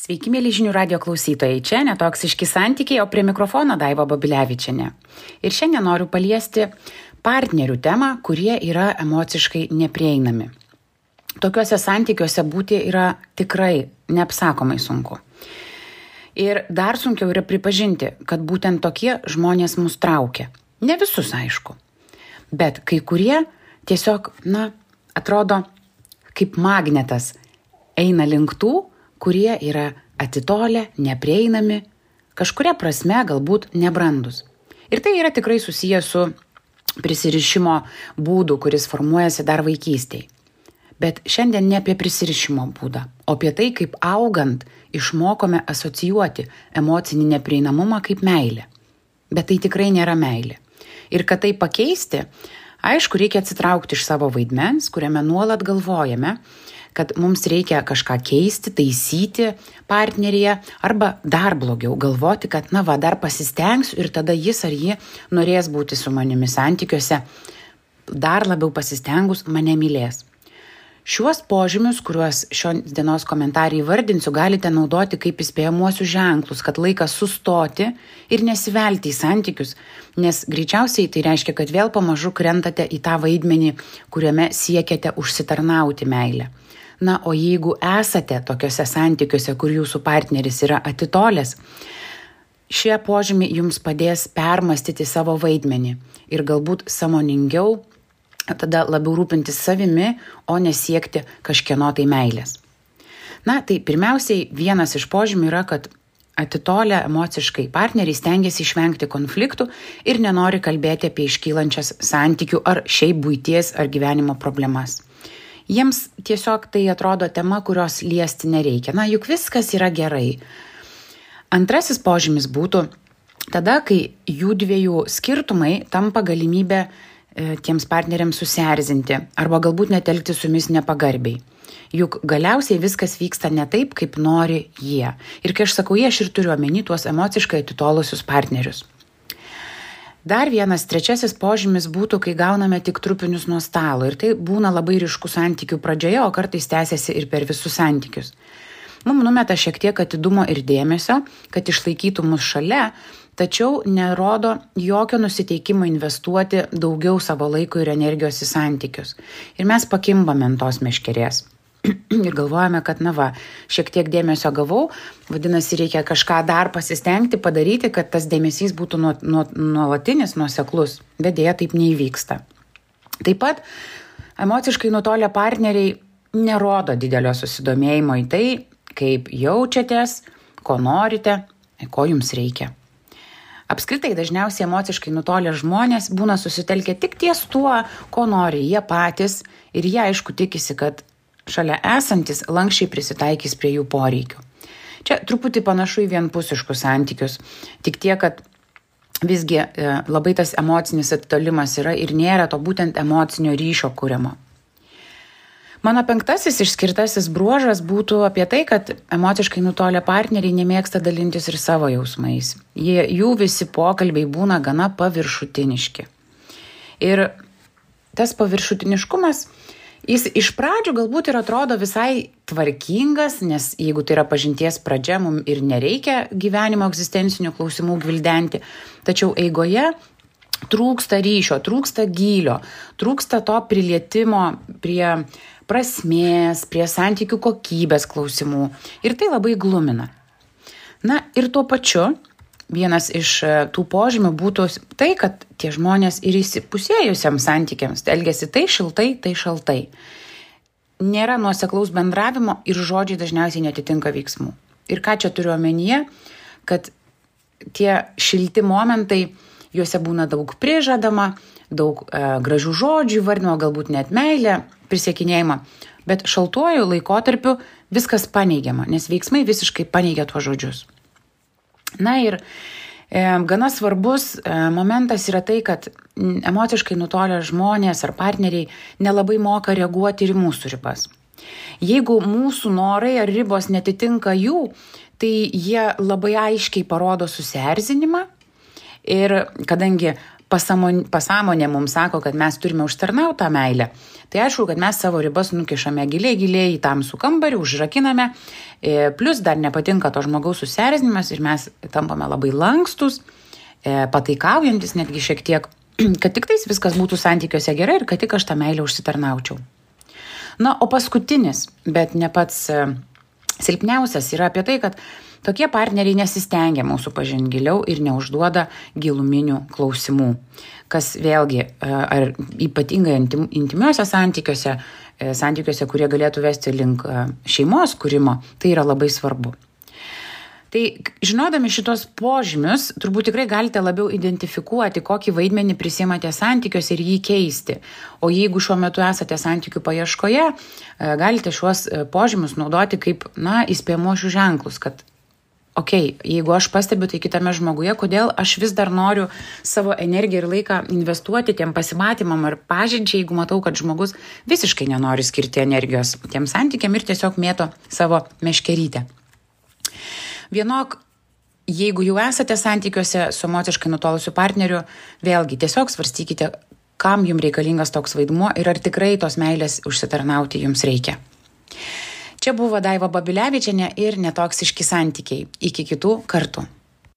Sveiki, mėly žinių radio klausytojai. Čia netoksiški santykiai, o prie mikrofono Daiva Babilevičiane. Ir šiandien noriu paliesti partnerių temą, kurie yra emociškai neprieinami. Tokiuose santykiuose būti yra tikrai neapsakomai sunku. Ir dar sunkiau yra pripažinti, kad būtent tokie žmonės mus traukia. Ne visus, aišku. Bet kai kurie tiesiog, na, atrodo kaip magnetas eina link tų, kurie yra atitolę, neprieinami, kažkuria prasme galbūt nebrandus. Ir tai yra tikrai susijęs su prisirišimo būdu, kuris formuojasi dar vaikystėje. Bet šiandien ne apie prisirišimo būdą, o apie tai, kaip augant išmokome asocijuoti emocinį neprieinamumą kaip meilę. Bet tai tikrai nėra meilė. Ir kad tai pakeisti, aišku, reikia atsitraukti iš savo vaidmens, kuriame nuolat galvojame, kad mums reikia kažką keisti, taisyti partneryje arba dar blogiau galvoti, kad na va, dar pasistengsiu ir tada jis ar ji norės būti su manimi santykiuose, dar labiau pasistengus mane mylės. Šiuos požymius, kuriuos šios dienos komentarį įvardinsiu, galite naudoti kaip įspėjamuosius ženklus, kad laikas sustoti ir nesivelti į santykius, nes greičiausiai tai reiškia, kad vėl pamažu krentate į tą vaidmenį, kuriame siekiate užsitarnauti meilę na o jeigu esate tokiuose santykiuose kur jūsų partneris yra atitolęs šie požymiai jums padės permastyti savo vaidmenį ir galbūt sąmoningiau tada labiau rūpintis savimi, o nesiekti kažkieno tai meilės. Na, tai pirmiausiai vienas iš požymių yra, kad atitolę emociškai partneriai stengiasi išvengti konfliktų ir nenori kalbėti apie iškylančias santykių ar šiaip būties ar gyvenimo problemas jiems tiesiog tai atrodo tema, kurios liesti nereikia. Na, juk viskas yra gerai. Antrasis požymis būtų tada, kai jų dviejų skirtumai tampa galimybė e, tiems partneriams susierzinti arba galbūt netelkti su jumis nepagarbiai. Juk galiausiai viskas vyksta ne taip, kaip nori jie. Ir kai aš sakau jie, aš ir turiu omeny tuos emociškai atitolusius partnerius dar vienas trečiasis požymis būtų kai gauname tik trupinius nuo stalo. Ir tai būna labai ryšku santykių pradžioje o kartais tęsiasi ir per visus santykius. Mum numeta šiek tiek atidumo ir dėmesio kad išlaikytų mus šalia tačiau nerodo jokio nusiteikimo investuoti daugiau savo laiko ir energijos į santykius. Ir mes pakimbame ant tos meškerės ir galvojame, kad, na va, šiek tiek dėmesio gavau, vadinasi, reikia kažką dar pasistengti, padaryti, kad tas dėmesys būtų nuolatinis, nuoseklus, bet dėja taip neįvyksta. Taip pat emociškai nutolę partneriai nerodo didelio susidomėjimo į tai, kaip jaučiatės, ko norite, ko jums reikia. Apskritai dažniausiai emociškai nutolę žmonės būna susitelkę tik ties tuo, ko nori jie patys ir jie aišku tikisi, kad šalia esantis lankščiai prisitaikys prie jų poreikių. Čia truputį panašu į vienpusiškus santykius, tik tiek, kad visgi e, labai tas emocinis atitolimas yra ir nėra to būtent emocinio ryšio kūrimo. Mano penktasis išskirtasis bruožas būtų apie tai, kad emociškai nutolę partneriai nemėgsta dalintis ir savo jausmais. Jie, jų visi pokalbiai būna gana paviršutiniški. Ir tas paviršutiniškumas jis iš pradžių galbūt ir atrodo visai tvarkingas nes jeigu tai yra pažinties pradžia mum ir nereikia gyvenimo egzistencinių klausimų gvildenti. Tačiau eigoje trūksta ryšio trūksta gylio trūksta to prilietimo prie prasmės prie santykių kokybės klausimų. Ir tai labai glumina. Na ir tuo pačiu vienas iš e, tų požymių būtų tai, kad tie žmonės ir įsipusėjusiam santykiams elgesi tai šiltai, tai šaltai. Nėra nuoseklaus bendravimo ir žodžiai dažniausiai netitinka veiksmų. Ir ką čia turiu omenyje, kad tie šilti momentai, juose būna daug prižadama, daug e, gražių žodžių vardinimo, galbūt net meilė, prisiekinėjimą, bet šaltuoju laikotarpiu viskas paneigiama, nes veiksmai visiškai paneigia tuos žodžius. Na ir e, gana svarbus e, momentas yra tai, kad emociškai nutolę žmonės ar partneriai nelabai moka reaguoti ir į mūsų ribas. Jeigu mūsų norai ar ribos netitinka jų, tai jie labai aiškiai parodo susierzinimą ir kadangi pasamon, pasąmonė mums sako, kad mes turime užtarnautą meilę, tai aišku, kad mes savo ribas nukišame giliai, giliai į tamsų kambarį, užrakiname, e, plus dar nepatinka to žmogaus susierzinimas ir mes tampame labai lankstus, e, pataikaujantis netgi šiek tiek, kad tik tais viskas būtų santykiuose gerai ir kad tik aš tą meilę užsitarnaučiau. Na, o paskutinis, bet ne pats e, silpniausias yra apie tai, kad tokie partneriai nesistengia mūsų pažinti giliau ir neužduoda giluminių klausimų. Kas vėlgi, e, ar ypatingai intimiuose santykiuose, e, santykiuose, kurie galėtų vesti link e, šeimos kūrimo, tai yra labai svarbu. Tai žinodami šitos požymius, turbūt tikrai galite labiau identifikuoti, kokį vaidmenį prisimate santykiuose ir jį keisti. O jeigu šiuo metu esate santykių paieškoje, galite šiuos požymius naudoti kaip, na, įspėjimuošių ženklus, kad okei, okay, jeigu aš pastebiu tai kitame žmoguje, kodėl aš vis dar noriu savo energiją ir laiką investuoti tiem pasimatymam ar pažinčiai, jeigu matau, kad žmogus visiškai nenori skirti energijos tiem santykiam ir tiesiog mėto savo meškerytę. Vienok, jeigu jau esate santykiuose su emociškai nutolusiu partneriu, vėlgi tiesiog svarstykite, kam jums reikalingas toks vaidmuo ir ar tikrai tos meilės užsitarnauti jums reikia. Čia buvo Daiva Babilevičiane ir netoksiški santykiai. Iki kitų kartų.